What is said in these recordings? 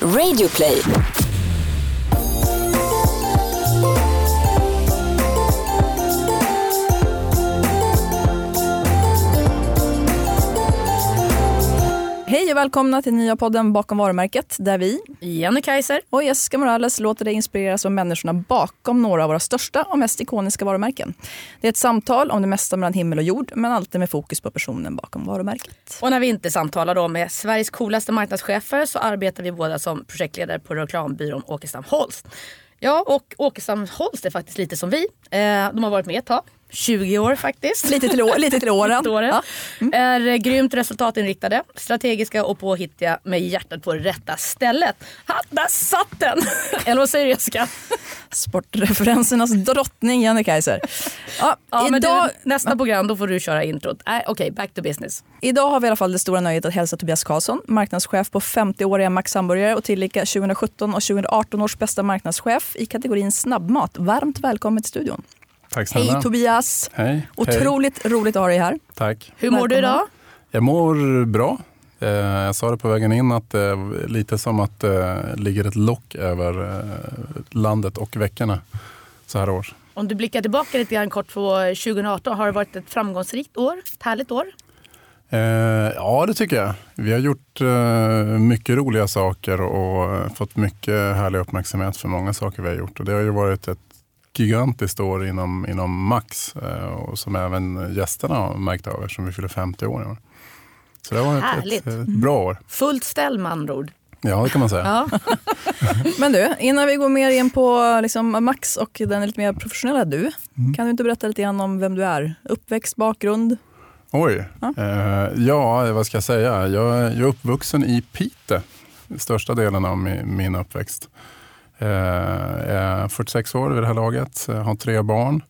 Radioplay. Hej och välkomna till nya podden Bakom varumärket där vi Jenny Kaiser. och Jessica Morales låter dig inspireras av människorna bakom några av våra största och mest ikoniska varumärken. Det är ett samtal om det mesta mellan himmel och jord men alltid med fokus på personen bakom varumärket. Och när vi inte samtalar då med Sveriges coolaste marknadschefer så arbetar vi båda som projektledare på reklambyrån Åkestam Holst. Ja, och Åkestam Holst är faktiskt lite som vi. Eh, de har varit med ett tag. 20 år faktiskt. Lite till, å- lite till åren. Till åren. Ja. Är eh, grymt resultatinriktade, strategiska och påhittiga med hjärtat på rätta stället. Ha, där satt den! Eller vad säger du Jessica? Sportreferensernas drottning Jenny Kaiser. Ja, Ja, idag, du, nästa program då får du köra introt. Äh, Okej, back to business. idag har vi i alla fall det stora nöjet att hälsa Tobias Karlsson, marknadschef på 50-åriga Max Hamburgare och tillika 2017 och 2018 års bästa marknadschef i kategorin snabbmat. Varmt välkommen till studion. Tack snälla. Hej Tobias! Hej. Otroligt roligt att ha dig här. Hej. Tack. Hur mår du idag? Jag mår bra. Eh, Jag sa det på vägen in att det är lite som att det ligger ett lock över eh, landet och veckorna så här års. Om du blickar tillbaka lite grann kort på 2018, har det varit ett framgångsrikt år? Ett härligt år? Eh, Ja, det tycker jag. Vi har gjort eh, mycket roliga saker och eh, fått mycket härlig uppmärksamhet för många saker vi har gjort. Och det har ju varit ett gigantiskt år inom, inom Max eh, och som även gästerna har märkt av eftersom vi fyller 50 år i år. Så det varit Härligt. ett, ett bra år. Fullt ställ med andra ord. Ja, det kan man säga. Ja. Men du, innan vi går mer in på liksom Max och den lite mer professionella du, Mm. kan du inte berätta lite grann om vem du är? Uppväxt, bakgrund? Oj. Ja. Ja. ja, vad ska jag säga? Jag, jag är uppvuxen i Pite, största delen av min, min uppväxt. Eh, Jag är 46 år vid det här laget, jag har tre barn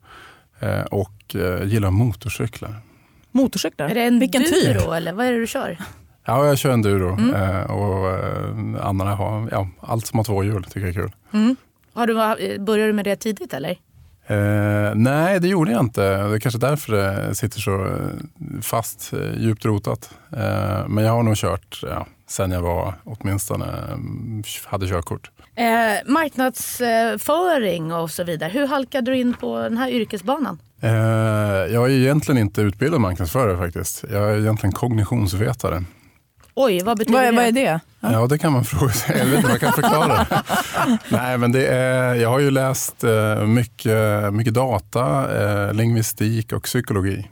eh, och eh, gillar motorcyklar. Motorcyklar? Är det en Vilken duro typ? eller vad är det du kör? Ja, jag kör enduro Mm. eh, och eh, Anna har ja, allt som har två hjul tycker jag är kul. Har du, eh, började du med det tidigt eller? Eh, nej, det gjorde jag inte. Det är kanske därför det sitter så eh, fast, eh, djupt rotat. Eh, men jag har nog kört ja, sen jag var åtminstone mm, hade körkort. Eh, marknadsföring och så vidare. Hur halkade du in på den här yrkesbanan? Eh, jag är egentligen inte utbildad marknadsförare faktiskt. Jag är egentligen kognitionsvetare. Oj, vad betyder Vad är, det? vad är det? Ja, det kan man fråga sig. Jag vet inte om jag kan förklara. Nej, men det är, jag har ju läst eh, mycket, mycket data, eh, lingvistik och psykologi.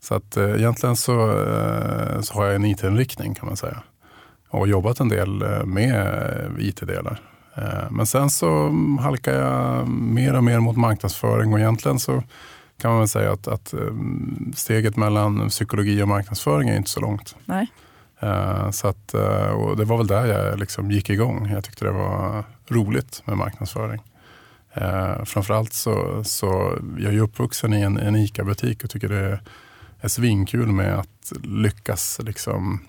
Så att eh, egentligen så, så har jag en IT-inriktning kan man säga. Och jobbat en del med IT-delar. Eh, Men sen så halkar jag mer och mer mot marknadsföring och egentligen så kan man väl säga att, att eh, steget mellan psykologi och marknadsföring är inte så långt. Nej. Eh, Så att, det var väl där jag liksom gick igång. Jag tyckte det var roligt med marknadsföring. Framförallt så, så jag är uppvuxen i en, en ICA-butik och tycker det är svinkul med att lyckas liksom,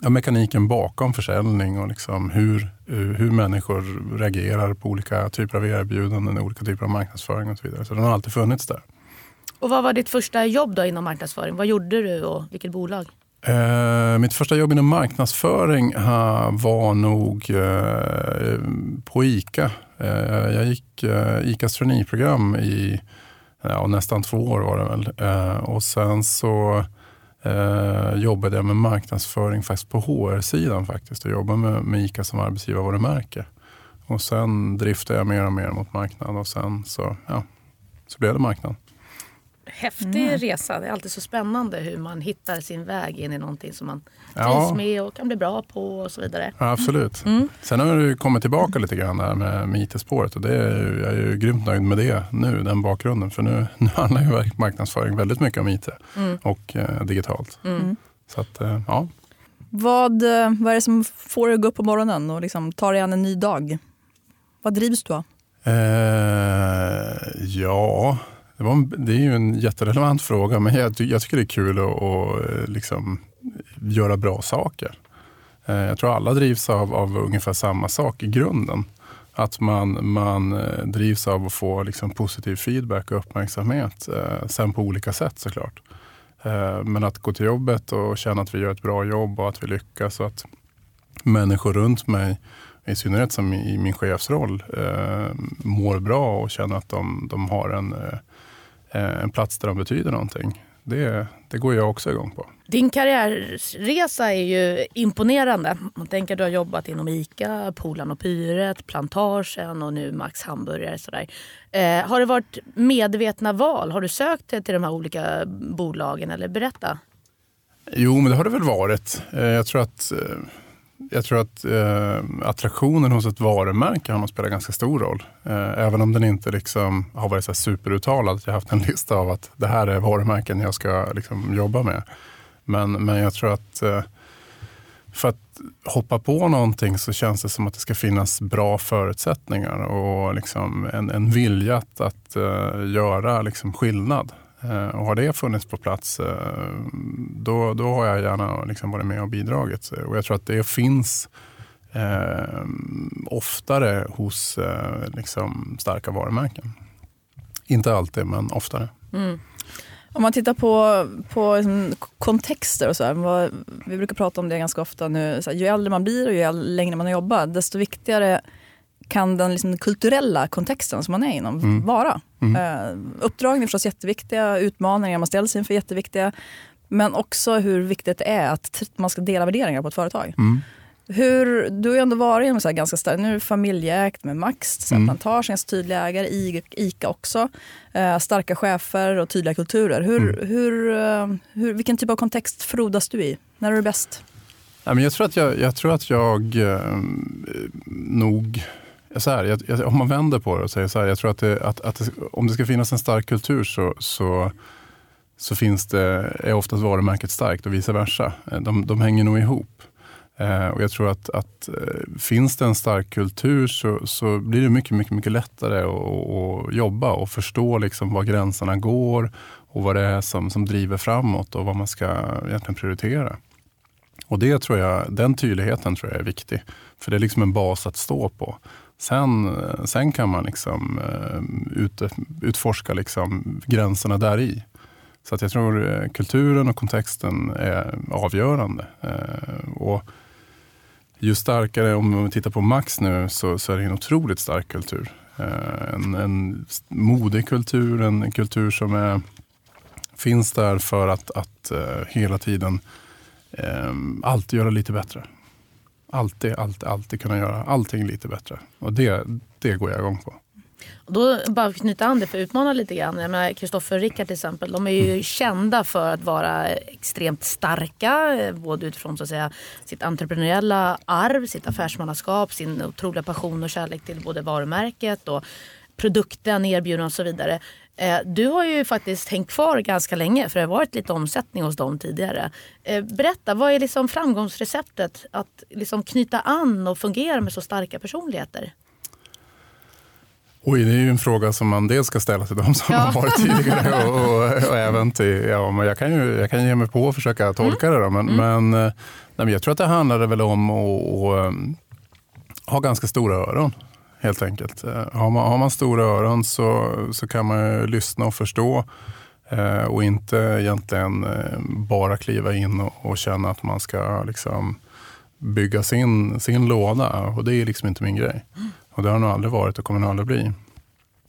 ja, mekaniken bakom försäljning och liksom hur, hur människor reagerar på olika typer av erbjudanden, olika typer av marknadsföring och så vidare. Så den har alltid funnits där. Och vad var ditt första jobb då inom marknadsföring? Vad gjorde du och vilket bolag? Eh, mitt första jobb inom marknadsföring eh, var nog eh, på ICA. Eh, jag gick eh, ICAs traineeprogram i ja, nästan två år var det väl. Eh, och sen så eh, jobbade jag med marknadsföring faktiskt på HR-sidan faktiskt. Jag jobbade med, med ICA som arbetsgivarvarumärke. Och sen driftade jag mer och mer mot marknad och sen så, ja, så blev det marknad. Häftig resa. Det är alltid så spännande hur man hittar sin väg in i någonting som man trivs Ja. med och kan bli bra på och så vidare. Ja, absolut. Sen har ju kommit tillbaka lite grann där med, med IT-spåret och det är jag är ju grymt nöjd med det nu, den bakgrunden. För nu, nu handlar ju marknadsföring väldigt mycket om IT och eh, digitalt. Så att, eh, ja. Vad, eh, vad är det som får dig att gå upp på morgonen och liksom ta dig an en ny dag? Vad drivs du av? Eh, ja, det, var det är ju en jätterelevant fråga men jag, jag tycker det är kul att, att eh, liksom, göra bra saker. Eh, jag tror alla drivs av, av ungefär samma sak i grunden. Att man, man eh, drivs av att få liksom, positiv feedback och uppmärksamhet. Sen på olika sätt såklart. Men att gå till jobbet och känna att vi gör ett bra jobb och att vi lyckas och att människor runt mig, i synnerhet som i min chefsroll, mår bra och känner att de, de har en, en plats där de betyder någonting. Det, det går jag också igång på. Din karriärresa är ju imponerande. Man tänker att du har jobbat inom ICA, Polan och Pyret, Plantagen och nu Max Hamburgare. Sådär. Eh, har det varit medvetna val? Har du sökt till de här olika bolagen? Eller berätta. Jo, men det har det väl varit. Eh, jag tror att, eh, jag tror att eh, attraktionen hos ett varumärke har nog spelat ganska stor roll. Eh, även om den inte liksom har varit så superuttalad. Jag har haft en lista av att det här är varumärken jag ska liksom jobba med. Men, men jag tror att eh, för att hoppa på någonting så känns det som att det ska finnas bra förutsättningar och liksom en, en vilja att, att eh, göra liksom skillnad. Eh, och har det funnits på plats, eh, då, då har jag gärna liksom varit med och bidragit. Och jag tror att det finns eh, oftare hos liksom starka varumärken. Inte alltid, men oftare. Mm. Om man tittar på, på liksom, kontexter och så här, vi brukar prata om det ganska ofta nu, så här, ju äldre man blir och ju längre man har jobbat, desto viktigare kan den liksom, kulturella kontexten som man är inom mm. vara. Mm. Uh, uppdragen är förstås jätteviktiga, utmaningar man ställs inför är jätteviktiga. Men också hur viktigt det är att man ska dela värderingar på ett företag. Mm. Hur, du har ju ändå varit en så ganska stark, nu är det familjeägt med Max, mm. Plantage, en tydlig ägare, ICA också. Eh, starka chefer och tydliga kulturer. Hur, mm. hur, eh, hur, vilken typ av kontext frodas du i? När är du bäst? Jag tror att jag, jag, tror att jag nog så här, jag, jag, om man vänder på det och säger så här, jag tror att, det, att, att det, om det ska finnas en stark kultur så, så, så finns det, är oftast varumärket starkt och vice versa. De, de hänger nog ihop. Eh, och jag tror att, att eh, finns det en stark kultur så, så blir det mycket, mycket, mycket lättare att, att jobba och förstå liksom var gränserna går och vad det är som, som driver framåt och vad man ska egentligen prioritera. Och det tror jag, den tydligheten tror jag är viktig. För det är liksom en bas att stå på. Sen, sen kan man liksom eh, ut, utforska liksom gränserna där i. Så att jag tror eh, kulturen och kontexten är avgörande. Eh, och ju starkare, om vi tittar på Max nu, så, så är det en otroligt stark kultur. En, en modig kultur, en kultur som är, finns där för att, att hela tiden alltid göra lite bättre. Alltid, alltid, alltid kunna göra allting lite bättre. Och det, det går jag igång på. Och då bara knyta an det för att utmana lite grann. Kristoffer och Rickard till exempel, de är ju mm. kända för att vara extremt starka. Både utifrån så att säga, sitt entreprenöriella arv, sitt affärsmannaskap, sin otroliga passion och kärlek till både varumärket och produkten, erbjudanden och så vidare. Eh, du har ju faktiskt hängt kvar ganska länge för det har varit lite omsättning hos dem tidigare. Eh, berätta, vad är liksom framgångsreceptet att liksom knyta an och fungera med så starka personligheter? Oj, det är ju en fråga som man dels ska ställa till de som ja. har varit tidigare och, och, och, även till, ja, men jag kan ju jag kan ge mig på att försöka tolka mm. det. Då, men, mm. men, eh, nej, jag tror att det handlade väl om att ha ganska stora öron. Helt enkelt. Eh, har man, har man stora öron så, så kan man lyssna och förstå eh, och inte egentligen eh, bara kliva in och, och, känna att man ska liksom, bygga sin, sin låda. Och det är liksom inte min grej. Och det har nog aldrig varit och kommer nog aldrig bli.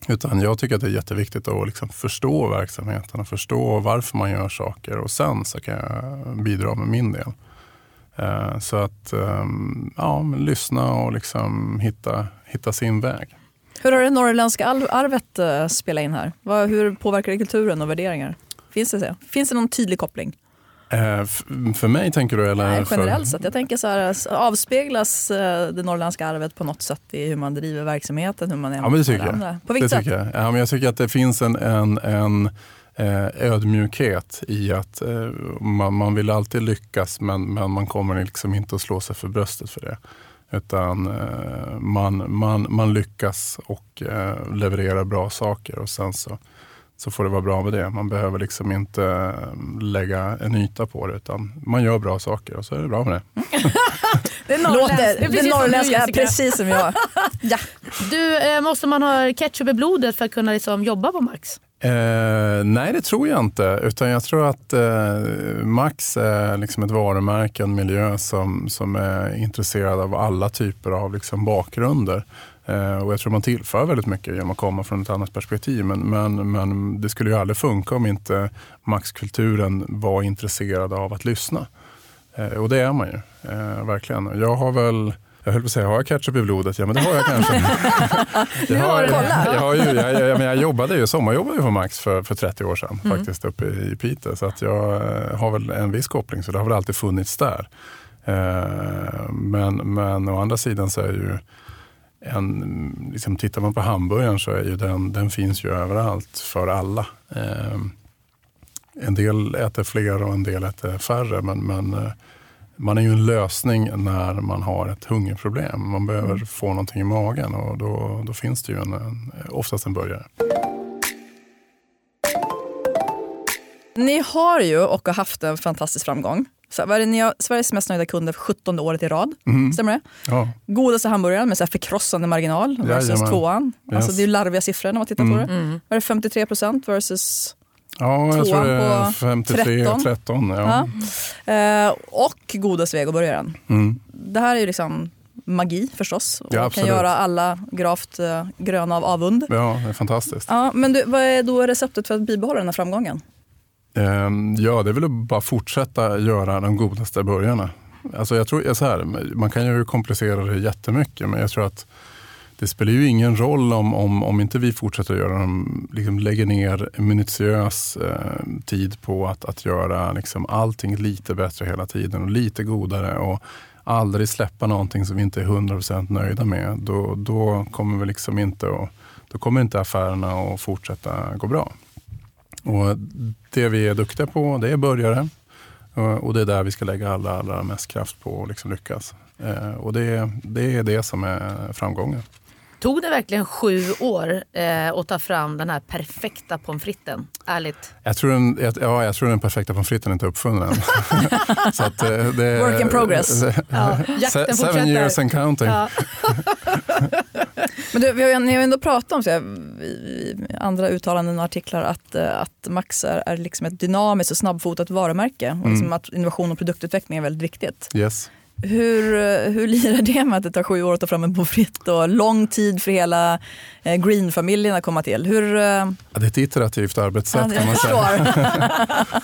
Utan jag tycker att det är jätteviktigt att liksom förstå verksamheten och förstå varför man gör saker och sen så kan jag bidra med min del. Eh, så att ehm, ja, lyssna och liksom hitta, hitta sin väg. Hur har det norrländska arvet eh, spelat in här? Hur påverkar det kulturen och värderingar? Finns det, Finns det någon tydlig koppling? Eh, för mig tänker du? Eller Nej, generellt sett. Jag tänker så här, avspeglas eh, det norrländska arvet på något sätt i hur man driver verksamheten? Hur man är ja, men det tycker jag. På vilket det sätt? Jag. Ja, men jag tycker att det finns en, en, en ödmjukhet i att man, man vill alltid lyckas men, men man kommer liksom inte att slå sig för bröstet för det. Utan man, man, man lyckas och levererar bra saker och sen så så får det vara bra med det. Man behöver liksom inte eh, lägga en yta på det utan man gör bra saker och så är det bra med det. det Låter det norrländska, precis som jag. ja. Du, eh, måste man ha ketchup i blodet för att kunna liksom jobba på Max? Eh, nej, det tror jag inte. Utan jag tror att eh, Max är liksom ett varumärke, en miljö som, som är intresserad av alla typer av liksom bakgrunder. Eh, och jag tror man tillför väldigt mycket genom att komma från ett annat perspektiv. Men, men, men det skulle ju aldrig funka om inte Maxkulturen var intresserad av att lyssna. Eh, och det är man ju, eh, verkligen. Jag har väl jag höll på att säga, har jag ketchup i blodet? Ja, men det har jag kanske. jag, har, jag, har ju, jag, jag, jag jobbade ju, sommarjobbade ju på Max för, för 30 år sedan, mm. faktiskt uppe i Piteå. Så att jag eh, har väl en viss koppling, så det har väl alltid funnits där. Eh, men, men å andra sidan så är ju en, liksom, tittar man på hamburgaren så är ju den, den finns ju överallt för alla. Eh, en del äter fler och en del äter färre, men, men man är ju en lösning när man har ett hungerproblem. Man behöver mm. få någonting i magen och då, då finns det ju en, en, oftast en burgare. Ni har ju och har haft en fantastisk framgång. Så, vad är det, ni har Sveriges mest nöjda kunder för 17 året i rad. Mm. Stämmer det? Ja. Godaste hamburgaren med så här förkrossande marginal versus Jajamän. tvåan. Yes. Alltså, det är larviga siffror när man tittar mm. på det. Mm. Vad är det 53 procent versus Ja, jag tror det är 53, 13. 13 ja. ja. Eh, och godast vegoburgaren. Mm. Det här är ju liksom magi förstås och ja, kan göra alla gravt eh, gröna av avund. Ja, det är fantastiskt. Ja, men du, vad är då receptet för att bibehålla den här framgången? Eh, ja, det är väl att bara fortsätta göra de godaste burgarna. Alltså jag tror, så här, man kan ju komplicera det jättemycket, men jag tror att det spelar ju ingen roll om, om, om inte vi fortsätter att göra dem, liksom lägger ner minutiös eh, tid på att, att göra liksom allting lite bättre hela tiden och lite godare och aldrig släppa någonting som vi inte är 100% nöjda med. Då, då kommer vi liksom inte att, då kommer inte affärerna att fortsätta gå bra. Och det vi är duktiga på, det är börjare. Eh, och det är där vi ska lägga allra, allra mest kraft på att liksom lyckas. Eh, och det, det är det som är framgången. Tog det verkligen sju år eh, att ta fram den här perfekta pommes fritesen? Ärligt. Jag tror den, ja, jag tror den perfekta pommes fritesen inte är uppfunnen än. Så att, eh, det, Work in progress. Det, ja, seven fortsätter. years and counting. Ja. Men du, vi har, ni har ändå pratat om så här, i andra uttalanden och artiklar att, eh, att Max är, är liksom ett dynamiskt och snabbfotat varumärke. Och liksom mm. att innovation och produktutveckling är väldigt viktigt. Yes. Hur, hur lirar det med att det tar sju år att ta fram en pommes frites och lång tid för hela eh, Green-familjen att komma till? Hur, eh, ja, det är ett iterativt arbetssätt ja, kan man säga.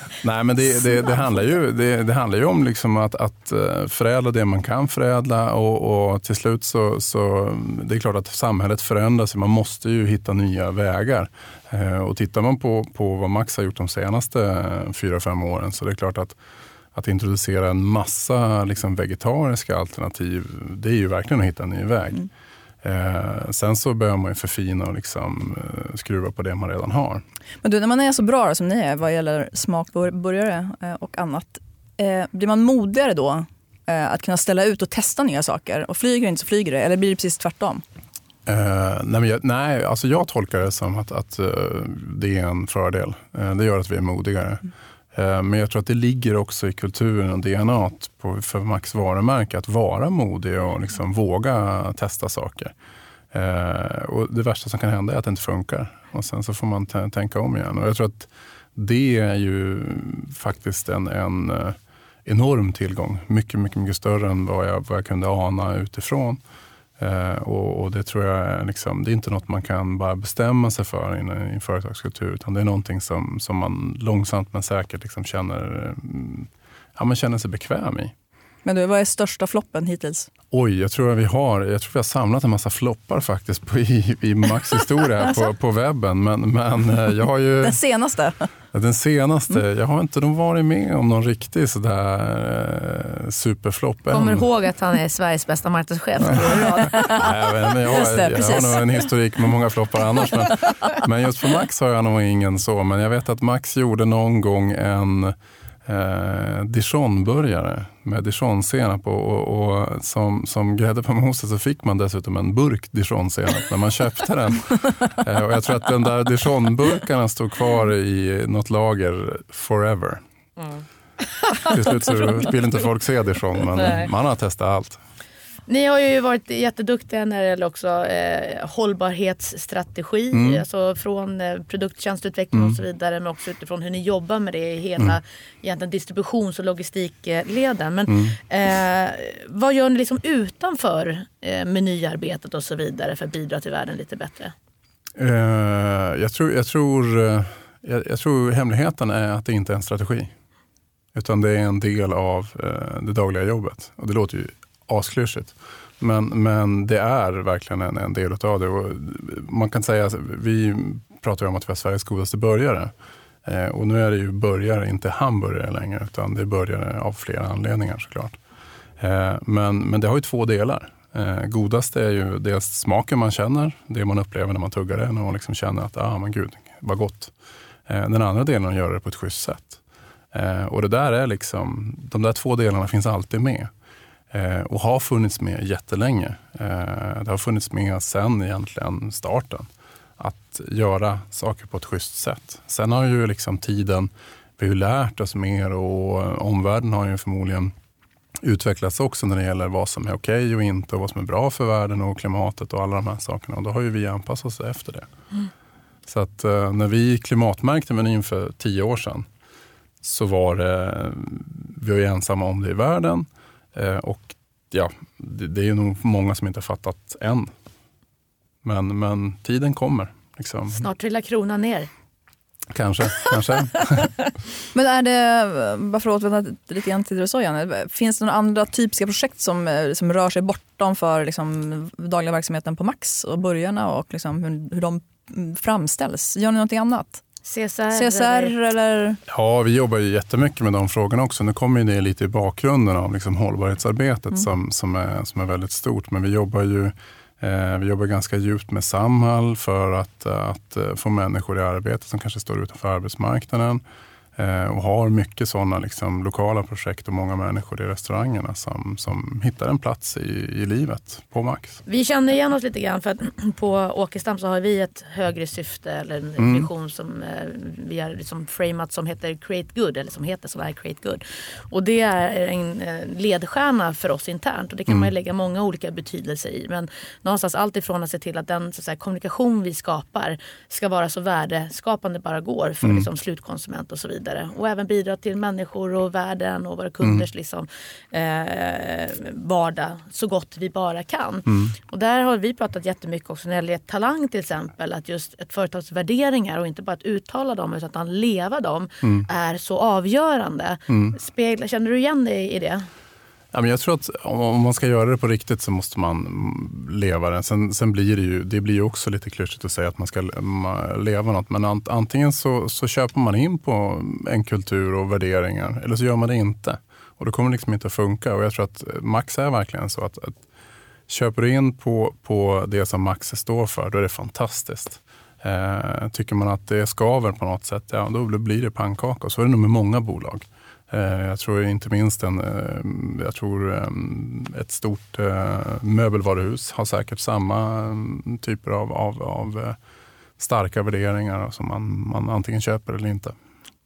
Nej, men det, det, det, handlar ju, det, det handlar ju om liksom att, att eh, förädla det man kan förädla och, och till slut så, så det är klart att samhället förändras. Man måste ju hitta nya vägar. Och tittar man på, på vad Max har gjort de senaste fyra, fem åren så det är klart att att introducera en massa liksom, vegetariska alternativ, det är ju verkligen att hitta en ny väg. Mm. Eh, sen så behöver man ju förfina och liksom, eh, skruva på det man redan har. Men du, när man är så bra som ni är vad gäller smakburgare eh, och annat, eh, blir man modigare då eh, att kunna ställa ut och testa nya saker? Och flyger inte så flyger det, eller blir det precis tvärtom? Uh, nej, jag, nej alltså jag tolkar det som att, att det är en fördel. Det gör att vi är modigare. Mm. Eh, men jag tror att det ligger också i kulturen och DNA på, för Max varumärke att vara modig och liksom våga testa saker. Eh, och det värsta som kan hända är att det inte funkar och sen så får man tänka om igen. Och jag tror att det är ju faktiskt en, en eh, enorm tillgång. Mycket, mycket, mycket större än vad jag, vad jag kunde ana utifrån. Eh, och, och, Det tror jag är, liksom, det är inte något man kan bara bestämma sig för i en, företagskultur. Utan det är någonting som, som man långsamt men säkert liksom känner, mm, ja, man känner sig bekväm i. Men du, vad är största floppen hittills? Oj, jag tror att vi har, jag tror vi har samlat en massa floppar faktiskt på, i, i Max historia på, på webben. Men, men eh, jag har ju... Den senaste? Den senaste. Mm. Jag har inte nog varit med om någon riktig sådär eh, superflopp Kommer du ihåg att han är Sveriges bästa marknadschef? Nej, jag, jag, det, jag har nog en historik med många floppar annars. Men, men just på Max har jag nog ingen så. Men jag vet att Max gjorde någon gång en eh, dijonburgare med dijonsenap och, och, och, som, som grädde på moset så fick man dessutom en burk dijonsenap när man köpte den. eh, och jag tror att den där dijonburkarna stod kvar i något lager forever. Mm. Till slut så vill inte folk se dijon men Nej. man har testat allt. Ni har ju varit jätteduktiga när det gäller också eh, hållbarhetsstrategi. Mm. Alltså från eh, produkttjänsteutveckling Mm. och så vidare. Men också utifrån hur ni jobbar med det i hela Mm. egentligen distributions och logistikleden. Men Mm. eh, vad gör ni liksom utanför eh, menyarbetet och så vidare för att bidra till världen lite bättre? Eh, jag, tror, jag, tror, eh, jag, jag tror hemligheten är att det inte är en strategi. Utan det är en del av eh, det dagliga jobbet. Och det låter ju asklyschigt. Men, men det är verkligen en, en del av det. Och man kan säga, att vi pratar ju om att vi har Sveriges godaste burgare. Eh, och nu är det ju burgare, inte hamburgare längre. Utan det är burgare av flera anledningar såklart. Eh, men, men det har ju två delar. Eh, godast är ju dels smaken man känner, det man upplever när man tuggar det, när man liksom känner att ah, men gud, vad gott. Eh, den andra delen är att göra det på ett schysst sätt. Eh, och det där är liksom, de där två delarna finns alltid med. Eh, och har funnits med jättelänge. Eh, det har funnits med sedan egentligen starten. Att göra saker på ett schysst sätt. Sen har ju liksom tiden, vi har lärt oss mer och omvärlden har ju förmodligen utvecklats också när det gäller vad som är okej och inte och vad som är bra för världen och klimatet och alla de här sakerna. Och då har ju vi anpassat oss efter det. Så att eh, när vi klimatmärkte menyn för tio år sedan så var det, vi var ensamma om det i världen och ja, det, det är nog många som inte har fattat än. Men, men tiden kommer. Liksom. Snart trillar kronan ner. Kanske, kanske. Men är det, bara för att återvända lite grann till det du sa Janne, finns det några andra typiska projekt som, eh, som rör sig bortom för liksom, dagliga verksamheten på Max och burgarna och liksom, hur, hur de framställs? Gör ni någonting annat? CSR? CSR eller- eller? Ja, vi jobbar ju jättemycket med de frågorna också. Nu kommer ju det lite i bakgrunden av liksom hållbarhetsarbetet Mm. som, som, är, som är väldigt stort. Men vi jobbar ju eh, vi jobbar ganska djupt med Samhall för att, att eh, få människor i arbete som kanske står utanför arbetsmarknaden. Eh, och har mycket sådana liksom, lokala projekt och många människor i restaurangerna som, som hittar en plats i, i livet på Max. Vi känner igen oss lite grann för att på Åkestam så har vi ett högre syfte eller en Mm. vision som eh, vi har liksom framat som heter Create Good eller som heter så är Create Good. Och det är en eh, ledstjärna för oss internt och det kan man Mm. lägga många olika betydelser i. Men någonstans allt ifrån att se till att den så att säga, kommunikation vi skapar ska vara så värdeskapande bara går för Mm. liksom, slutkonsument och så vidare. Och även bidra till människor och världen och våra kunders liksom, eh, vardag så gott vi bara kan. Mm. Och där har vi pratat jättemycket också när det gäller talang till exempel. Att just ett företags värderingar och inte bara att uttala dem utan att leva dem är så avgörande. Spegla, känner du igen dig i det? Men jag tror att om man ska göra det på riktigt så måste man leva det. Sen, sen blir det ju det blir också lite klyschigt att säga att man ska leva något. Men antingen så, så köper man in på en kultur och värderingar eller så gör man det inte. Och då kommer det liksom inte att funka. Och jag tror att Max är verkligen så att, att köper du in på, på det som Max står för, då är det fantastiskt. Eh, tycker man att det skaver på något sätt, ja, då blir det pannkaka. Så är det nog med många bolag. Eh, Jag tror inte minst en, eh, jag tror eh, ett stort eh, möbelvaruhus har säkert samma eh, typer av, av, av starka värderingar som man, man antingen köper eller inte.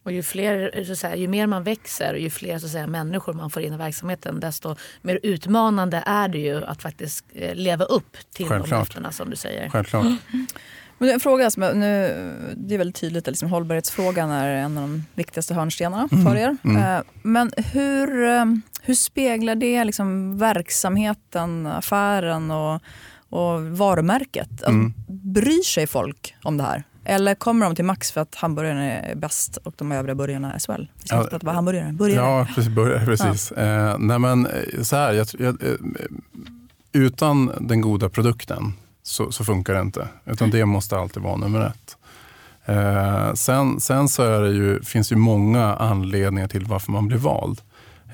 Och ju, fler, så att säga, ju mer man växer och ju fler så att säga, människor man får in i verksamheten desto mer utmanande är det ju att faktiskt leva upp till de Självklart. löftena som du säger. Självklart. Men en fråga som jag- nu, det är väldigt tydligt att liksom hållbarhetsfrågan är en av de viktigaste hörnstenarna för er. mm. Eh, Men hur, eh, hur speglar det liksom verksamheten, affären och, och varumärket? Alltså, Mm. Bryr sig folk om det här? Eller kommer de till Max för att hamburgaren är bäst och de övriga burgarna är swell? Vi ska Ja, inte prata bara hamburgare. burgare. Ja, precis. börja- precis. Eh, nej men, eh, så här, jag, jag, eh, utan den goda produkten så, så funkar det inte. Utan det måste alltid vara nummer ett. Eh, sen sen så är det ju, finns ju många anledningar till varför man blir vald.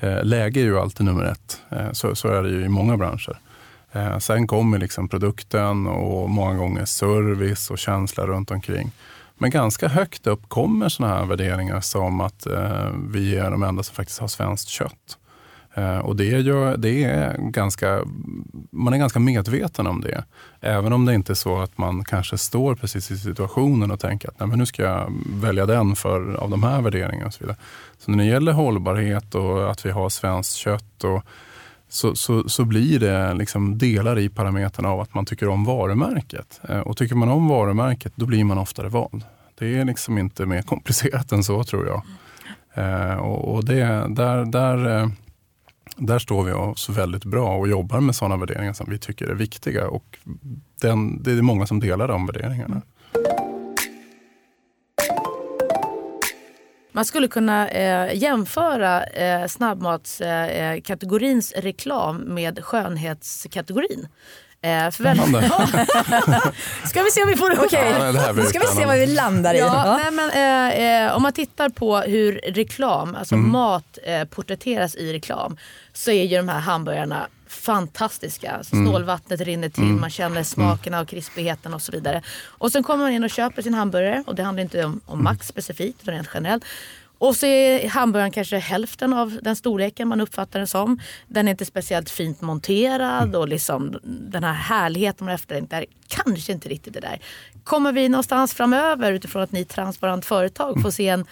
Eh, läge är ju alltid nummer ett. Eh, så, så är det ju i många branscher. Eh, sen kommer liksom produkten och många gånger service och känsla runt omkring. Men ganska högt upp kommer sådana här värderingar som att eh, vi är de enda som faktiskt har svenskt kött. Eh, och det, gör, det är ganska, man är ganska medveten om det. Även om det inte är så att man kanske står precis i situationen och tänker att Nej, men nu ska jag välja den för, av de här värderingarna. och så vidare. Så när det gäller hållbarhet och att vi har svenskt kött och så, så, så blir det liksom delar i parametrarna av att man tycker om varumärket. Eh, och tycker man om varumärket, då blir man oftare vald. Det är liksom inte mer komplicerat än så tror jag. Eh, och, och det, där, där, där står vi oss väldigt bra och jobbar med sådana värderingar som vi tycker är viktiga. Och den, det är många som delar de värderingarna. Man skulle kunna eh, jämföra eh, snabbmatskategorins eh, eh reklam med skönhetskategorin. Eh, väl... Ska vi se om vi får det okej? Okay. Ja, Ska vi se vad vi landar i? Ja, nej, men, eh, eh, om man tittar på hur reklam, alltså mm. mat eh, porträtteras i reklam så är ju de här hamburgarna fantastiska. Alltså, mm. Snålvattnet rinner till, mm. man känner smakerna och krispigheten och så vidare. Och sen kommer man in och köper sin hamburgare och det handlar inte om, om Max specifikt utan rent generellt. Och så är hamburgaren kanske hälften av den storleken man uppfattar den som. Den är inte speciellt fint monterad mm. och liksom den här härligheten man efterlängtar kanske inte riktigt det där. Kommer vi någonstans framöver utifrån att ni är transparent företag får se en,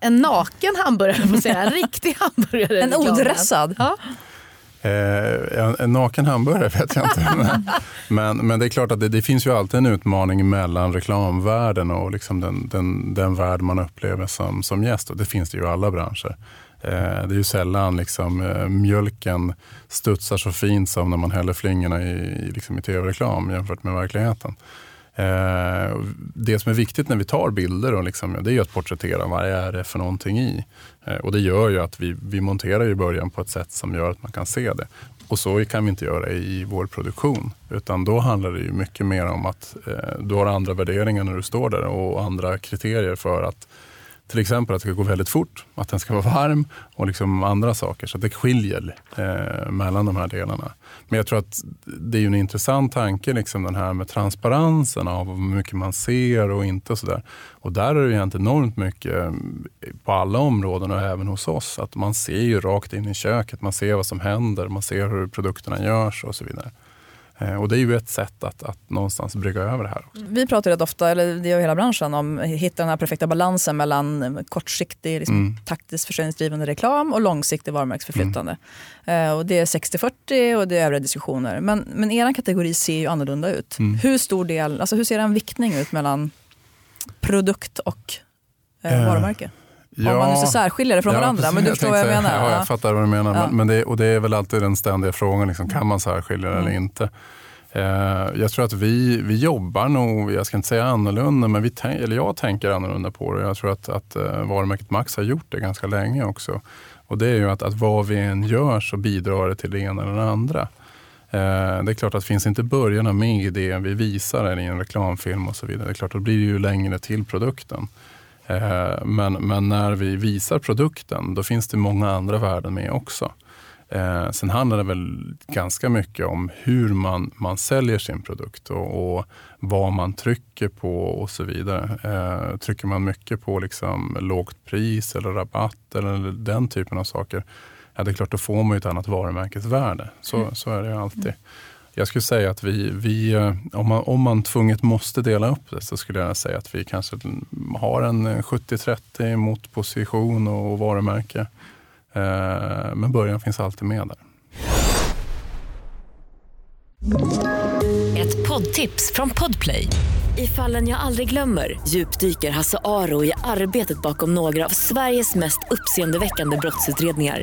en naken hamburgare, får säga, en riktig hamburgare? En odressad? Ja. Eh, en naken hamburgare vet jag inte. men, men det är klart att det, det, finns ju alltid en utmaning mellan reklamvärlden och liksom den, den, den värld man upplever som, som gäst. Och det finns det ju i alla branscher. Eh, det är ju sällan liksom, eh, mjölken studsar så fint som när man häller flingorna i, liksom i tv-reklam jämfört med verkligheten. Eh, det som är viktigt när vi tar bilder och liksom, det är att porträttera vad är det för någonting i. Eh, och det gör ju att vi, vi monterar i början på ett sätt som gör att man kan se det. Och så kan vi inte göra i vår produktion. Utan då handlar det ju mycket mer om att eh, du har andra värderingar när du står där och andra kriterier för att till exempel att det ska gå väldigt fort, att den ska vara varm och liksom andra saker. Så det skiljer eh, mellan de här delarna. Men jag tror att det är en intressant tanke, liksom den här med transparensen av hur mycket man ser och inte. Och, så där. och där är det hänt enormt mycket eh, på alla områden och även hos oss. Att man ser ju rakt in i köket, man ser vad som händer, man ser hur produkterna görs och så vidare. Eh, och det är ju ett sätt att, att någonstans brygga över det här. Också. Vi pratar rätt ofta, eller det gör hela branschen, om att hitta den här perfekta balansen mellan kortsiktig liksom, mm. taktiskt försäljningsdrivande reklam och långsiktig varumärkesförflyttande. Mm. och det är 60-40 och det är övriga diskussioner. Men, men er kategori ser ju annorlunda ut. Mm. Hur stor del, alltså hur ser en viktning ut mellan produkt och eh, varumärke? Ja, Om man nu ska särskilja det från ja, varandra. Men du förstår vad jag menar. Ja, jag fattar vad du menar. Ja. Men, men det, och det är väl alltid den ständiga frågan, liksom, kan man särskilja det mm. eller inte? Eh, jag tror att vi, vi jobbar nog, jag ska inte säga annorlunda, men vi eller jag tänker annorlunda på det. Jag tror att, att uh, varumärket Max har gjort det ganska länge också. Och det är ju att, att vad vi än gör så bidrar det till det ena eller det andra. Eh, det är klart att finns inte början med i det vi visar i en reklamfilm och så vidare, det är klart att då blir det ju längre till produkten. Eh, men, men när vi visar produkten, då finns det många andra värden med också. Eh, sen handlar det väl ganska mycket om hur man, man säljer sin produkt och, och vad man trycker på och så vidare. Eh, trycker man mycket på liksom lågt pris eller rabatt eller den typen av saker, ja, det är klart då får man ett annat varumärkesvärde. Så, mm. så är det alltid. Jag skulle säga att vi, vi eh, om, man, om man tvunget måste dela upp det så skulle jag säga att vi kanske har en eh, 70-30 mot position och varumärke. Eh, men början finns alltid med där. Ett poddtips från Podplay. I fallen jag aldrig glömmer djupdyker Hasse Aro i arbetet bakom några av Sveriges mest uppseendeväckande brottsutredningar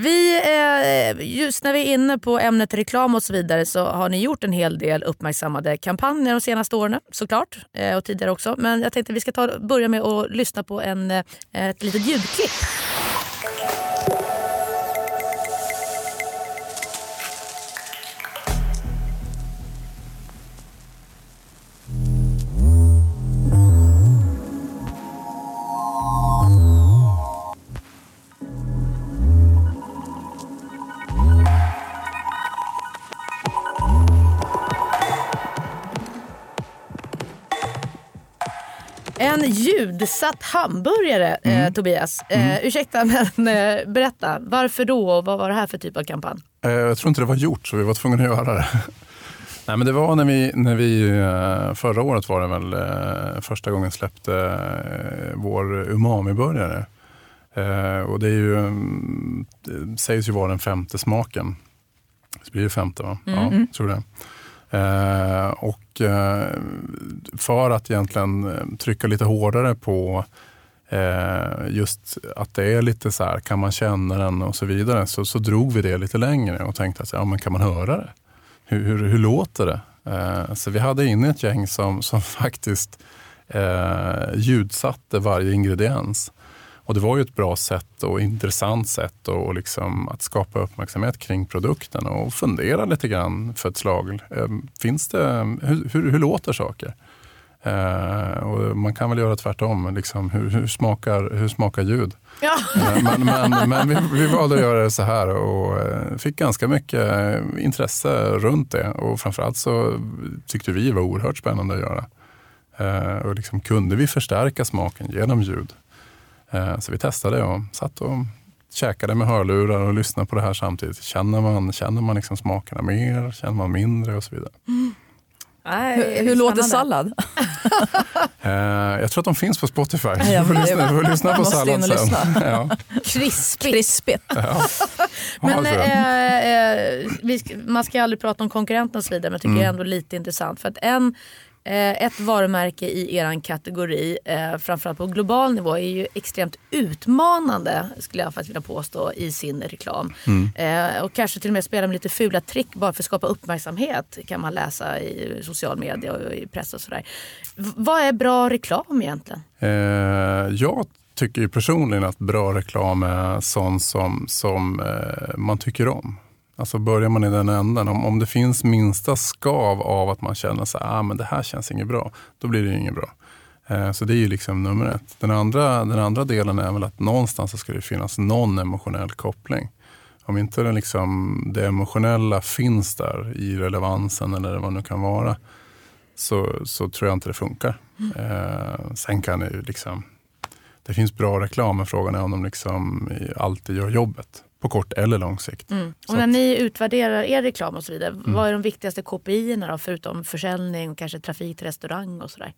Vi, eh, just när vi är inne på ämnet reklam och så vidare så har ni gjort en hel del uppmärksammade kampanjer de senaste åren såklart. Eh, och tidigare också. Men jag tänkte att vi ska ta, börja med att lyssna på en, eh, ett litet ljudklipp. En ljudsatt hamburgare, eh, Mm. Tobias. Eh, ursäkta, men eh, berätta. Varför då och vad var det här för typ av kampanj? Eh, Jag tror inte det var gjort, så vi var tvungna att göra det. Nej, men det var när vi, när vi, eh, förra året var det väl eh, första gången släppte eh, vår umami-burgare. Eh, Och det, är ju, mm, det sägs ju vara den femte smaken. Det blir ju femte va? Ja, tror det. Eh, och eh, för att egentligen eh, trycka lite hårdare på eh, just att det är lite så här, kan man känna den och så vidare, så, så drog vi det lite längre och tänkte att ja, men kan man höra det? Hur, hur, hur låter det? Så vi hade inne ett gäng som, som faktiskt eh, ljudsatte varje ingrediens. Och det var ju ett bra sätt och intressant sätt och liksom att skapa uppmärksamhet kring produkten och fundera lite grann för ett slag. Eh, Finns det, hur, hur, hur låter saker? Eh, och man kan väl göra tvärtom. Liksom, hur, hur, smakar, hur smakar ljud? Ja. Eh, Men, men, men vi, vi valde att göra det så här och eh, fick ganska mycket intresse runt det. Och framförallt så tyckte vi det var oerhört spännande att göra. Eh, Och liksom kunde vi förstärka smaken genom ljud? Eh, Så vi testade och satt och käkade med hörlurar och lyssnade på det här samtidigt. Känner man, känner man liksom smakerna mer? Känner man mindre? och så vidare. Nej, Hur, hur låter sallad? Eh, Jag tror att de finns på Spotify. Du får lyssna, får lyssna på sallad sen. Ja. Krispigt. Krispigt. Ja. Men eh, eh, vi, sk- man ska aldrig prata om konkurrenterna och så vidare men jag tycker Mm. det är ändå lite intressant. För att en, ett varumärke i er kategori, eh, framförallt på global nivå, är ju extremt utmanande skulle jag faktiskt vilja påstå i sin reklam. Mm. Eh, och kanske till och med spela med lite fula trick bara för att skapa uppmärksamhet kan man läsa i social media och i press och sådär. Vad är bra reklam egentligen? Eh, jag tycker ju personligen att bra reklam är sån som, som eh, man tycker om. Alltså börjar man i den änden, om, om det finns minsta skav av att man känner att ah, men det här känns inget bra, då blir det ju inget bra. Eh, så det är ju liksom nummer ett. Den andra, den andra delen är väl att någonstans så ska det finnas någon emotionell koppling. Om inte det, liksom, det emotionella finns där i relevansen eller vad det nu kan vara, så, så tror jag inte det funkar. Eh, sen kan det ju liksom, det finns bra reklam, men frågan är om de liksom alltid gör jobbet på kort eller lång sikt. Mm. Och när att- ni utvärderar er reklam och så vidare, Mm. vad är de viktigaste KPI-erna då, förutom försäljning och kanske trafik till restaurang och sådär?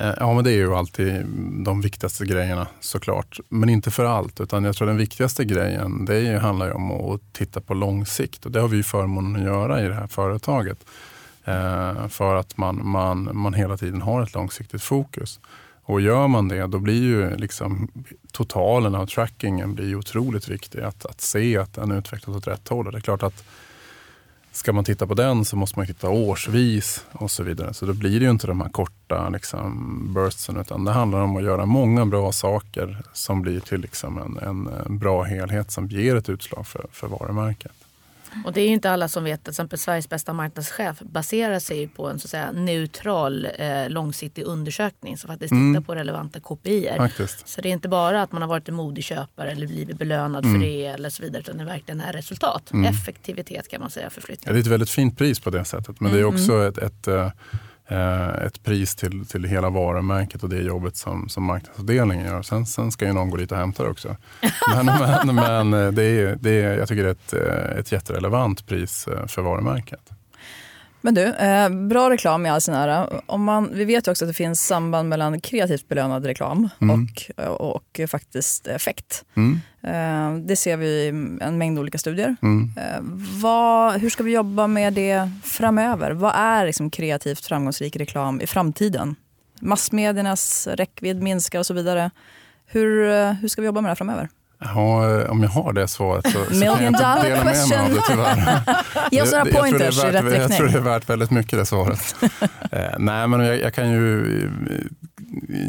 Eh, Ja, men det är ju alltid de viktigaste grejerna såklart. Men inte för allt, utan jag tror den viktigaste grejen det är handlar ju om att titta på lång sikt. Och det har vi förmånen att göra i det här företaget. Eh, för att man, man, man hela tiden har ett långsiktigt fokus. Och gör man det, då blir ju liksom totalen av trackingen blir ju otroligt viktig. Att, att se att den utvecklas åt rätt håll. Och Det är klart att Ska man titta på den så måste man titta årsvis och så vidare. Så då blir det ju inte de här korta liksom, burstsen utan det handlar om att göra många bra saker som blir till liksom en, en, en bra helhet som ger ett utslag för, för varumärket. Och det är ju inte alla som vet att till exempel Sveriges bästa marknadschef baserar sig på en så att säga, neutral eh, långsiktig undersökning som faktiskt Mm. tittar på relevanta KPI. Faktiskt. Så det är inte bara att man har varit en modig köpare eller blivit belönad Mm. för det eller så vidare utan det verkligen är resultat. Effektivitet kan man säga för Ja, flyttning. det är ett väldigt fint pris på det sättet. Men det är också ett, ett, eh, ett pris till, till hela varumärket och det jobbet som, som marknadsavdelningen gör. Sen, sen ska ju någon gå dit och hämta det också. Men, men, men eh, det är, det är, jag tycker det är ett, eh, ett jätterelevant pris eh, för varumärket. Men du, eh, bra reklam i all sin ära. Om man, vi vet ju också att det finns samband mellan kreativt belönad reklam och, och faktiskt effekt. Mm, Eh, det ser vi i en mängd olika studier. mm. Eh, vad, hur ska vi jobba med det framöver? Vad är liksom kreativt framgångsrik reklam i framtiden? Massmediernas räckvidd minskar och så vidare. Hur, eh, hur ska vi jobba med det här framöver? Ja, eh, om jag har det svaret så, så kan jag inte dela med mig av det tyvärr. Ge oss några pointers i rätt Jag tror det är värt väldigt mycket det svaret. eh, nej, men jag, jag kan ju eh,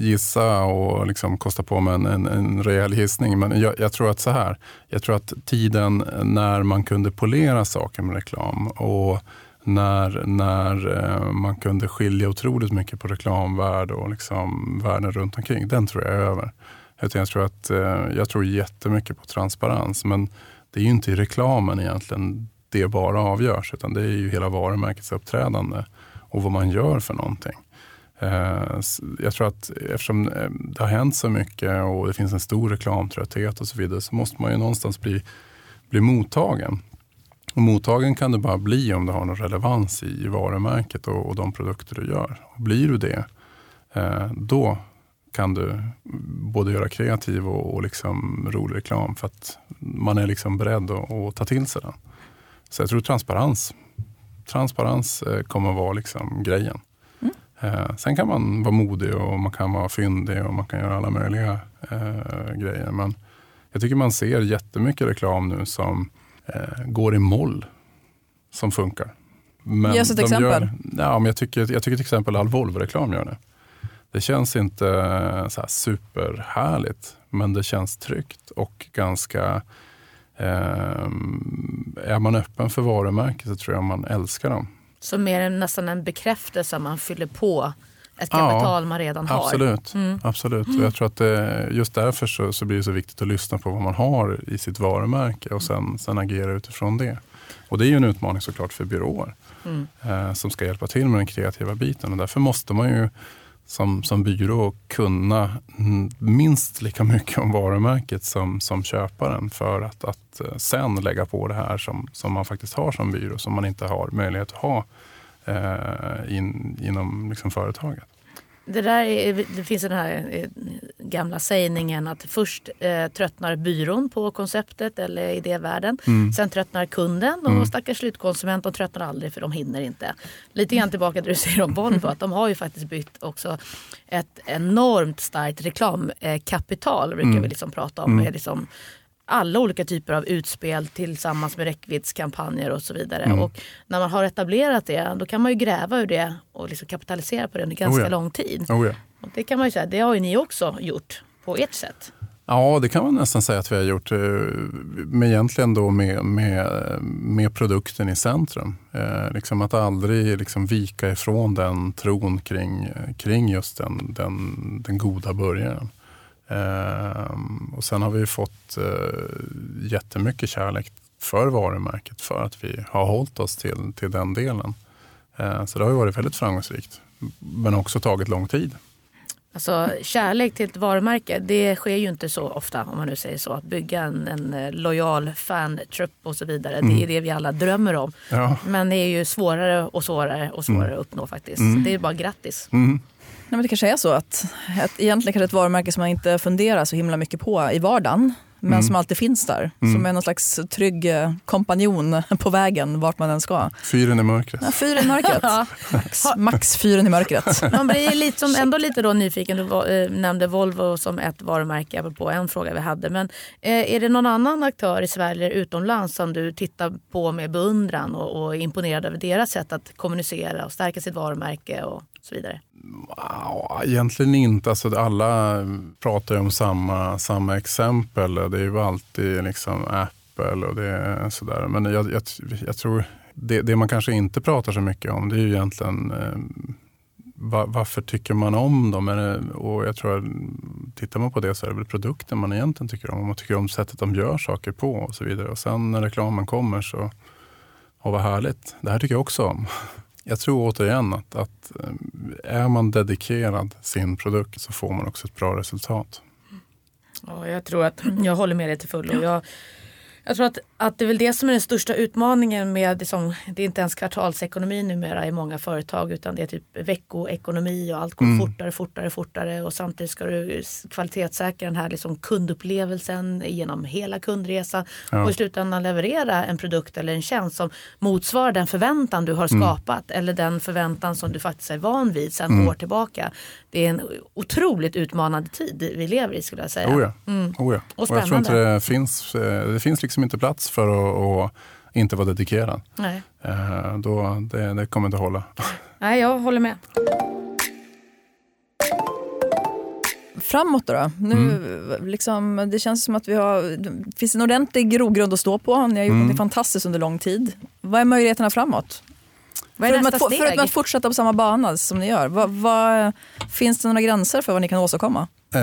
gissa och liksom kosta på mig en, en, en rejäl gissning. Men jag, jag tror att så här, jag tror att tiden när man kunde polera saker med reklam och när, när eh, man kunde skilja otroligt mycket på reklamvärde och liksom världen runt omkring, den tror jag är över. Utan Jag tror, att, eh, jag tror jättemycket på transparens, men det är ju inte i reklamen egentligen det bara avgörs, utan det är ju hela varumärkets uppträdande och vad man gör för någonting. Eh, jag tror att eftersom eh, det har hänt så mycket och det finns en stor reklamtrötthet och så vidare så måste man ju någonstans bli, bli mottagen. Och mottagen kan du bara bli om du har någon relevans i, varumärket och, och de produkter du gör. Och blir du det, då kan du både göra kreativ och, och liksom rolig reklam för att man är liksom beredd att, att ta till sig den. Så jag tror transparens, transparens kommer att vara liksom grejen. Eh, sen kan man vara modig och man kan vara fyndig och man kan göra alla möjliga eh, grejer. Men jag tycker man ser jättemycket reklam nu som eh, går i moll, som funkar. Men Ge oss ett exempel. Gör, ja, men jag, tycker, jag tycker till exempel all Volvo-reklam gör det. Det känns inte så här superhärligt, men det känns tryggt och ganska... Eh, är man öppen för varumärket så tror jag man älskar dem. Så mer än nästan en bekräftelse man fyller på ett kapital ja, man redan har. Absolut. Mm. absolut. Och jag tror att det, just därför så, så, blir det så viktigt att lyssna på vad man har i sitt varumärke och sen, sen agera utifrån det. Och det är ju en utmaning såklart för byråer mm. eh, som ska hjälpa till med den kreativa biten. Och därför måste man ju som, som byrå kunna minst lika mycket om varumärket som, som köparen för att, att eh, sen lägga på det här som, som man faktiskt har som byrå som man inte har möjlighet att ha eh, in, inom liksom företaget. Det, där är, det finns den här eh, gamla sägningen att först eh, tröttnar byrån på konceptet eller idévärlden. Mm. Sen tröttnar kunden och mm. stackars slutkonsument de tröttnar aldrig för de hinner inte. Lite grann tillbaka till det du säger om Volvo att de har ju faktiskt byggt också ett enormt starkt reklamkapital brukar mm. vi liksom prata om. Mm. Med liksom alla olika typer av utspel tillsammans med räckviddskampanjer och så vidare. Mm. Och när man har etablerat det då kan man ju gräva ur det och liksom kapitalisera på det under ganska oh ja. lång tid. Oh ja och det kan man ju säga, det har ju ni också gjort på ert sätt. Ja, det kan man nästan säga att vi har gjort. Eh, med egentligen då med, med, med produkten i centrum. Eh, liksom att aldrig liksom vika ifrån den tron kring, kring just den, den, den goda början. Eh, och sen har vi fått eh, jättemycket kärlek för varumärket för att vi har hållit oss till, till den delen. Eh, så det har varit väldigt framgångsrikt, men också tagit lång tid. Alltså kärlek till ett varumärke, det sker ju inte så ofta om man nu säger så. Att bygga en, en eh, lojal fan-trupp och så vidare. Mm. Det är det vi alla drömmer om. Ja. Men det är ju svårare och svårare och svårare mm. att uppnå faktiskt. Mm. Det är bara grattis. Mm. Nej, men det kanske är så att, att egentligen kanske ett varumärke som man inte funderar så himla mycket på i vardagen men mm. som alltid finns där. Mm. Som är någon slags trygg eh, kompanjon på vägen vart man än ska. Fyren i mörkret. Ja, fyren i mörkret. max, max fyren i mörkret. Man blir lite som, ändå lite då nyfiken. Du äh, nämnde Volvo som ett varumärke på en fråga vi hade. Men äh, är det någon annan aktör i Sverige eller utomlands som du tittar på med beundran och, och är imponerad över deras sätt att kommunicera och stärka sitt varumärke och så vidare? Egentligen inte. Alltså, alla pratar ju om samma, samma exempel. Det är ju alltid liksom Apple och det är sådär. Men jag, jag, jag tror det, det, man kanske inte pratar så mycket om det är ju egentligen eh, va, varför tycker man om dem? Det, och jag tror att tittar man på det så är det väl produkten man egentligen tycker om. Man tycker om sättet de gör saker på och så vidare. Och sen när reklamen kommer så, och vad härligt. Det här tycker jag också om. Jag tror återigen att, att eh, är man dedikerad sin produkt så får man också ett bra resultat. Ja, jag tror att jag håller med dig till fullo. Jag, jag tror att, att det är väl det som är den största utmaningen med, liksom, det är inte ens kvartalsekonomi numera i många företag utan det är typ veckoekonomi och allt går mm. fortare, fortare, fortare och samtidigt ska du kvalitetssäkra den här liksom kundupplevelsen genom hela kundresan ja. och i slutändan leverera en produkt eller en tjänst som motsvarar den förväntan du har mm. skapat mm. eller den förväntan som du faktiskt är van vid sedan mm. år tillbaka. Det är en otroligt utmanande tid vi lever i skulle jag säga. Oh ja. Mm. Oh ja. Och, och jag tror inte det finns, eh, det finns liksom inte plats för att, att inte vara dedikerad. Nej. Eh, då, det, det kommer inte hålla. Nej, jag håller med. Framåt då? Nu, mm. liksom, det känns som att vi har, det finns en ordentlig grogrund att stå på. Ni har gjort mm. något fantastiskt under lång tid. Vad är möjligheterna framåt? Vad är nästa steg? För att fortsätta på samma bana som ni gör, vad, vad, finns det några gränser för vad ni kan åstadkomma? Uh,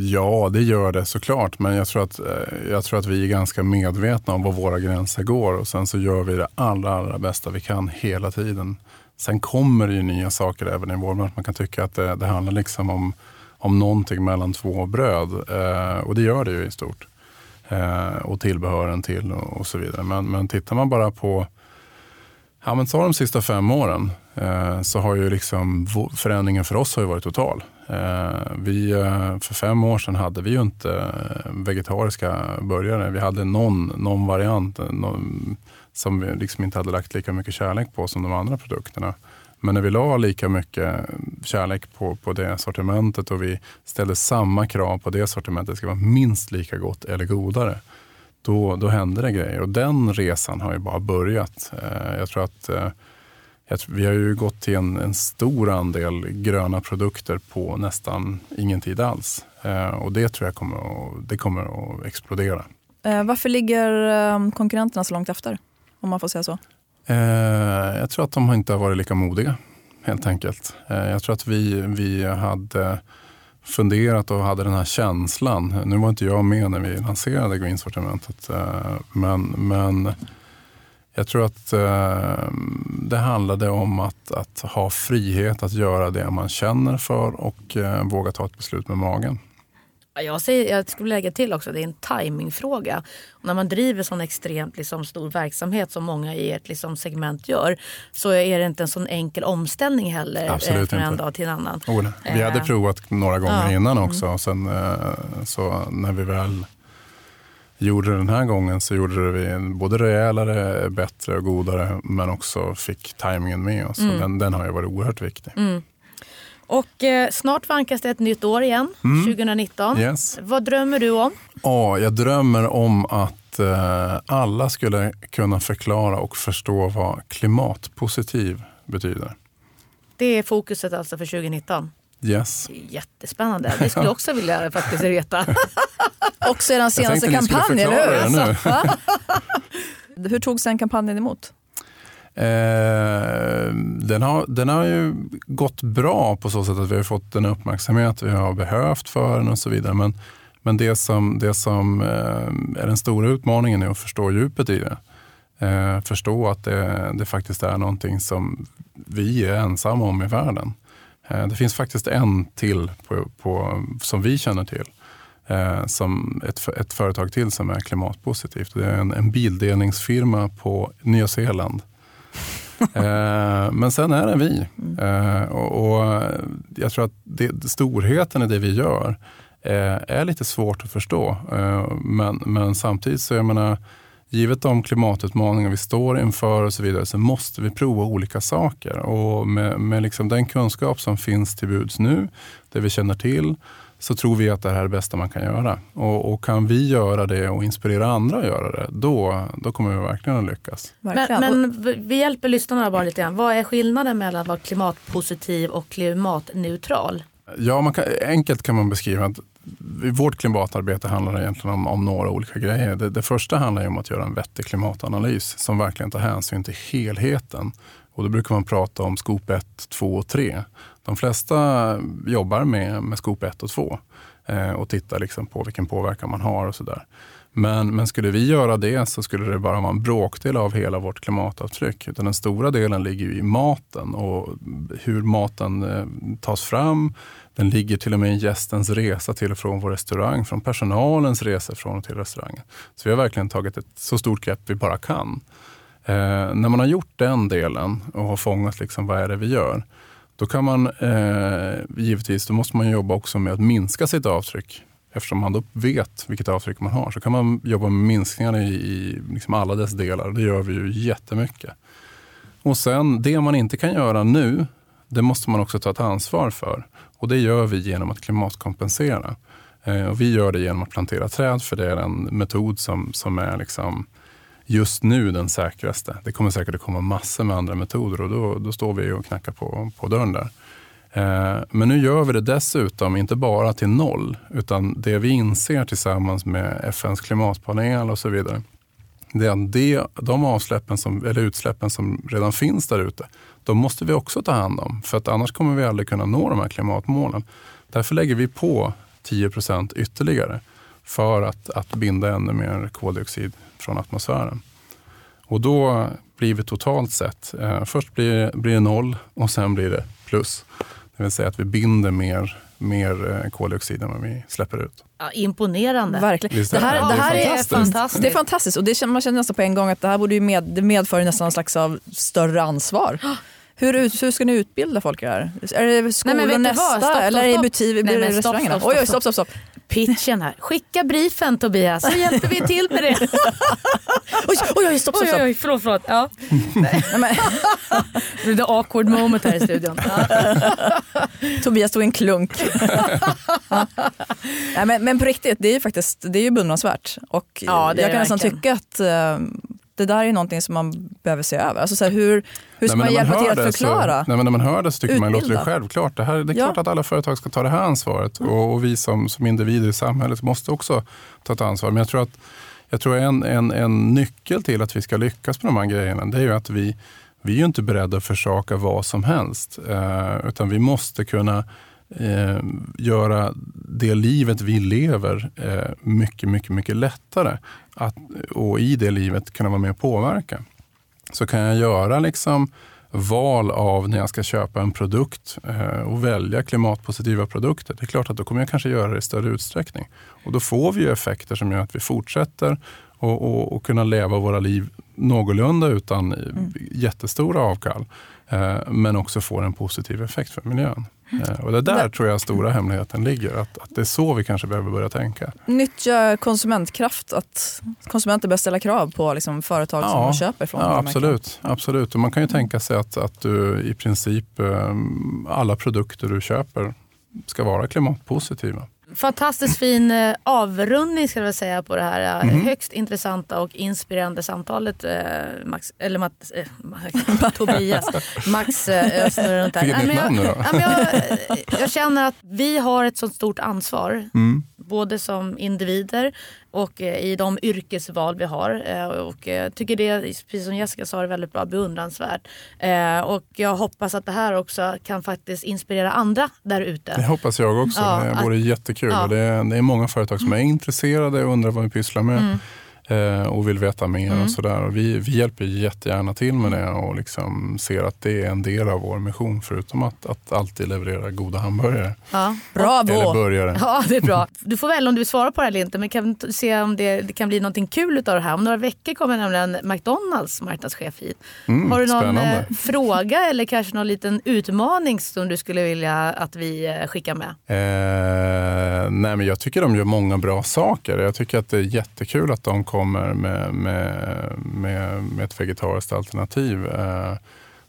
ja, det gör det såklart. Men jag tror, att, uh, jag tror att vi är ganska medvetna om var våra gränser går och sen så gör vi det allra, allra bästa vi kan hela tiden Sen kommer det ju nya saker även i vår bransch. Man kan tycka att det, det handlar liksom om, om någonting mellan två bröd eh, och det gör det ju i stort. Eh, och tillbehören till och, och, så vidare. Men, men tittar man bara på Ja, men ta de sista fem åren eh, så har ju liksom förändringen för oss har varit total. Eh, vi, eh, för fem år sedan hade vi ju inte eh, vegetariska burgare. Vi hade någon, någon variant eh, någon, som vi liksom inte hade lagt lika mycket kärlek på som de andra produkterna. Men när vi la lika mycket kärlek på, på det sortimentet och vi ställde samma krav på det sortimentet, det ska vara minst lika gott eller godare. Då, då hände det grejer och den resan har ju bara börjat. Jag tror att vi har ju gått till en, en, stor andel gröna produkter på nästan ingen tid alls. Eh, och det tror jag kommer att, det kommer att explodera. Eh, varför ligger eh, konkurrenterna så långt efter? Om man får säga så. Eh, jag tror att de inte har varit lika modiga helt enkelt. Eh, jag tror att vi, vi hade funderat och hade den här känslan. Nu var inte jag med när vi lanserade Green-sortimentet. Eh, men, men jag tror att eh, det handlade om att, att, ha frihet att göra det man känner för och eh, våga ta ett beslut med magen. Jag, säger, jag skulle lägga till också det är en timingfråga. när man driver sån extremt liksom, stor verksamhet som många i ert liksom, segment gör så är det inte en sån enkel omställning heller eh, Absolut från inte. en dag till en annan. Oh, vi hade provat några gånger ja. innan också. Mm. Sen, eh, så när vi väl gjorde det den här gången så gjorde det vi både rejälare, bättre och godare men också fick tajmingen med oss. Mm. Den, den har ju varit oerhört viktig. Mm. Och eh, snart vankas det ett nytt år igen, mm. 2019. Yes. Vad drömmer du om? Ja, jag drömmer om att eh, alla skulle kunna förklara och förstå vad klimatpositiv betyder. Det är fokuset alltså för 2019? Yes. Jättespännande. Det skulle jag också vilja faktiskt veta. också er senaste kampanj, eller hur? Alltså. hur togs den kampanjen emot? Eh, den, har, den har ju gått bra på så sätt att vi har fått den uppmärksamhet vi har behövt för den och så vidare. Men, men det som, det som eh, är den stora utmaningen är att förstå djupet i det. Eh, förstå att det, det faktiskt är någonting som vi är ensamma om i världen. Eh, det finns faktiskt en till på, på, som vi känner till. Eh, som ett, ett företag till som är klimatpositivt. Det är en, en bildelningsfirma på Nya Zeeland. eh, men sen är det vi. Eh, och, Jag tror att det, storheten i det vi gör eh, är lite svårt att förstå. Men, men samtidigt så jag menar, givet de klimatutmaningar vi står inför och så vidare så måste vi prova olika saker. Och med, med liksom den kunskap som finns till buds nu, det vi känner till, så tror vi att det här är det bästa man kan göra. Och, och kan vi göra det och inspirera andra att göra det, då, då kommer vi verkligen att lyckas. Men, men vi hjälper lyssnarna bara lite grann. Vad är skillnaden mellan att vara klimatpositiv och klimatneutral? Ja, man kan, enkelt kan man beskriva att vårt klimatarbete handlar egentligen om, om några olika grejer. Det, det, första handlar om att göra en vettig klimatanalys som verkligen tar hänsyn till helheten. Och då brukar man prata om skop 1, 2 och 3. De flesta jobbar med, med skop 1 och 2 eh, och tittar liksom på vilken påverkan man har och sådär. Men, men skulle vi göra det så skulle det bara vara en bråkdel av hela vårt klimatavtryck. Utan den stora delen ligger i maten och hur maten eh, tas fram. Den ligger till och med i gästens resa till och från vår restaurang, från personalens resa från och till restaurangen. Så vi har verkligen tagit ett så stort grepp vi bara kan. Eh, när man har gjort den delen och har fångat liksom vad är det vi gör, då kan man eh, givetvis, då måste man jobba också med att minska sitt avtryck eftersom man då vet vilket avtryck man har så kan man jobba med minskningar i, i liksom alla dess delar. Det gör vi ju jättemycket. Och sen det man inte kan göra nu, det måste man också ta ett ansvar för. Och det gör vi genom att klimatkompensera. Eh, och vi gör det genom att plantera träd för det är en metod som, som är liksom just nu den säkraste. Det kommer säkert att komma massor med andra metoder och då, då står vi och knackar på, på dörren där. Eh, men nu gör vi det dessutom inte bara till noll, utan det vi inser tillsammans med FNs klimatpanel och så vidare, det är att det, de avsläppen som, eller utsläppen som redan finns där ute, de måste vi också ta hand om. För att annars kommer vi aldrig kunna nå de här klimatmålen. Därför lägger vi på 10 procent ytterligare för att, att binda ännu mer koldioxid från atmosfären. Och då blivit totalt sett. Eh, först blir, blir det noll och sen blir det plus. Det vill säga att vi binder mer, mer eh, koldioxid än vad vi släpper ut. Ja, imponerande. Verkligen. Det här, Ja, det det är här är, fantastiskt. fantastiskt. det är fantastiskt och det känner, man känner nästan på en gång att det här borde ju med, det medför nästan någon slags av större ansvar. Hur, hur ska ni utbilda folk här? Är det skolan nästa Stopp, stopp, eller är det stopp. butik, Nej, blir det men stopp, restaurangerna? stopp, oj, oj, stopp, stopp, stopp. Pitchen här. Skicka briefen Tobias så hjälper vi till med det. Oj, oj, oj, stopp, stopp, stopp. oj, oj, förlåt, förlåt. Ja. Det är the awkward moment här i studion. Tobias tog en klunk. Ja. Nej, men, men på riktigt, det är ju faktiskt det är ju beundransvärt. Och Ja, jag kan nästan tycka att eh, det där är någonting som man behöver se över. Alltså, så här, hur, hur ska Nej, man hjälpa till hör att förklara? Så, nej, men när man hör det så tycker man låter det Utbilda. självklart. Det, här, det är Ja. klart att alla företag ska ta det här ansvaret. Och, och vi som, som individer i samhället måste också ta ett ansvar. Men jag tror att jag tror en, en, en nyckel till att vi ska lyckas med de här grejerna, det är ju att vi, vi är ju inte beredda att försaka vad som helst. Eh, utan vi måste kunna eh, göra det livet vi lever eh, mycket, mycket, mycket lättare. Att, och i det livet kunna vara med och påverka. Så kan jag göra liksom val av när jag ska köpa en produkt eh, och välja klimatpositiva produkter. Det är klart att då kommer jag kanske göra det i större utsträckning. Och då får vi ju effekter som gör att vi fortsätter och, och, och kunna leva våra liv någorlunda utan mm. jättestora avkall. Eh, men också får en positiv effekt för miljön. Eh, och det där tror jag stora hemligheten ligger. Att, att det är så vi kanske behöver börja tänka. Nyttja konsumentkraft, att konsumenter bör ställa krav på liksom, företag som de köper från. Ja, absolut, absolut. Och man kan ju tänka sig att, att du i princip eh, alla produkter du köper ska vara klimatpositiva. Fantastiskt fin eh, avrundning ska jag säga på det här Mhm. högst intressanta och inspirerande samtalet. Eh, Max, eller Matt, eh, Max- Tobias. Max eh, snurrar runt ett Nej, men jag, jag, eh, jag känner att vi har ett så stort ansvar. Mm. Både som individer och eh, i de yrkesval vi har. Eh, Och jag tycker det, precis som Jessica sa, är väldigt bra beundransvärt. Eh, Och jag hoppas att det här också kan faktiskt inspirera andra där Det ute. hoppas jag också. Ja, det att- vore jättekul. ja. Det, är, det är många företag som är intresserade och undrar vad vi pysslar med. Mm. Eh, och vill veta mer Mm. och sådär. Och vi, vi hjälper jättegärna till med det och liksom ser att det är en del av vår mission förutom att, att alltid leverera goda hamburgare. Ja. Eller Bravo! burgare. Ja, det är bra. Du får välja om du vill svara på det eller inte. Men kan vi se om det, det kan bli någonting kul utav det här. Om några veckor kommer nämligen McDonalds marknadschef hit. Mm, Har du någon spännande. eh, fråga eller kanske någon liten utmaning som du skulle vilja att vi eh, skickar med? Eh, nej men jag tycker de gör många bra saker. Jag tycker att det är jättekul att de kommer med, med, med, med ett vegetariskt alternativ. Eh,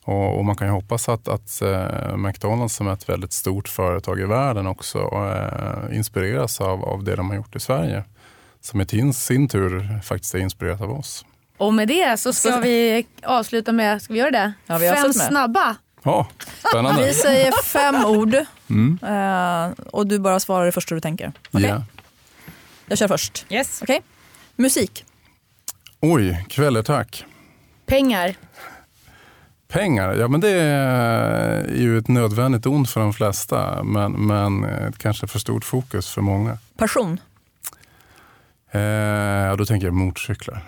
och, och man kan ju hoppas att, att eh, McDonalds som är ett väldigt stort företag i världen också eh, inspireras av, av det de har gjort i Sverige. Som i sin, tur faktiskt är inspirerat av oss. Och med det så ska vi avsluta med, ska vi göra det? Ja, vi Fem snabba. Ja, spännande. Vi säger fem ord Mm. och du bara svarar det första du tänker. Okej? Ja. Jag kör först. Yes. Okej? Musik. Oj, kvällertack. Pengar. Pengar, ja men det är ju ett nödvändigt ont för de flesta. Men, men kanske för stort fokus för många. Passion. Eh, då tänker jag motorcyklar.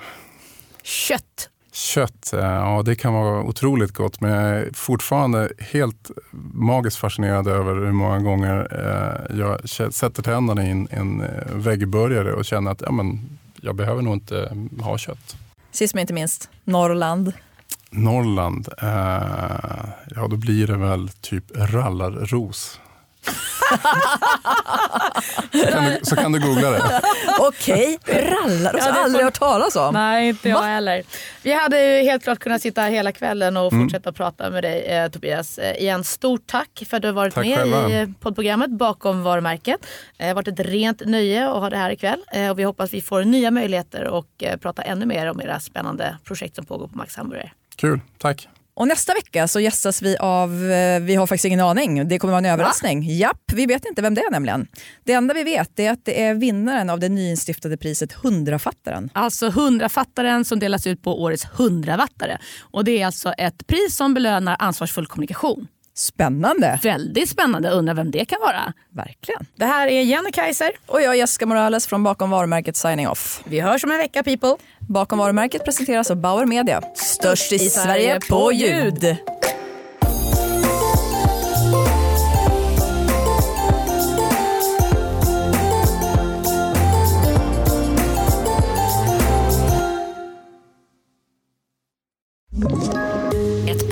Kött. Kött, eh, ja det kan vara otroligt gott. Men jag är fortfarande helt magiskt fascinerad över hur många gånger eh, jag sätter tänderna i en, en eh, och känner att ja, men, jag behöver nog inte ha kött. Sist men inte minst, Norrland. Norrland, eh, ja då blir det väl typ rallarros. Så, kan du, så kan du googla det. Okej, rallar. Ja, Ja, det får- aldrig hört talas om. Nej, inte jag Va? heller. Vi hade ju helt klart kunnat sitta här hela kvällen och Mm. fortsätta prata med dig eh, Tobias. Eh, igen, stort tack för att du har varit Tack med själva. i eh, poddprogrammet Bakom varumärket. Eh, Det har varit ett rent nöje att ha det här ikväll. Eh, och vi hoppas vi får nya möjligheter och eh, prata ännu mer om era spännande projekt som pågår på Max Hamburger. Kul, tack. Och nästa vecka så gästas vi av, eh, vi har faktiskt ingen aning, det kommer vara en överraskning. Japp, vi vet inte vem det är nämligen. Det enda vi vet är att det är vinnaren av det nyinstiftade priset Hundrafattaren. Alltså hundrafattaren som delas ut på årets hundravattare. Och det är alltså ett pris som belönar ansvarsfull kommunikation. Spännande. Väldigt spännande, undrar vem det kan vara. Verkligen. Det här är Jenny Kaiser. Och jag Jessica Morales från Bakom varumärket Signing Off. Vi hörs om en vecka people. Bakom varumärket presenteras av Bauer Media. Störst i Sverige på ljud. Ett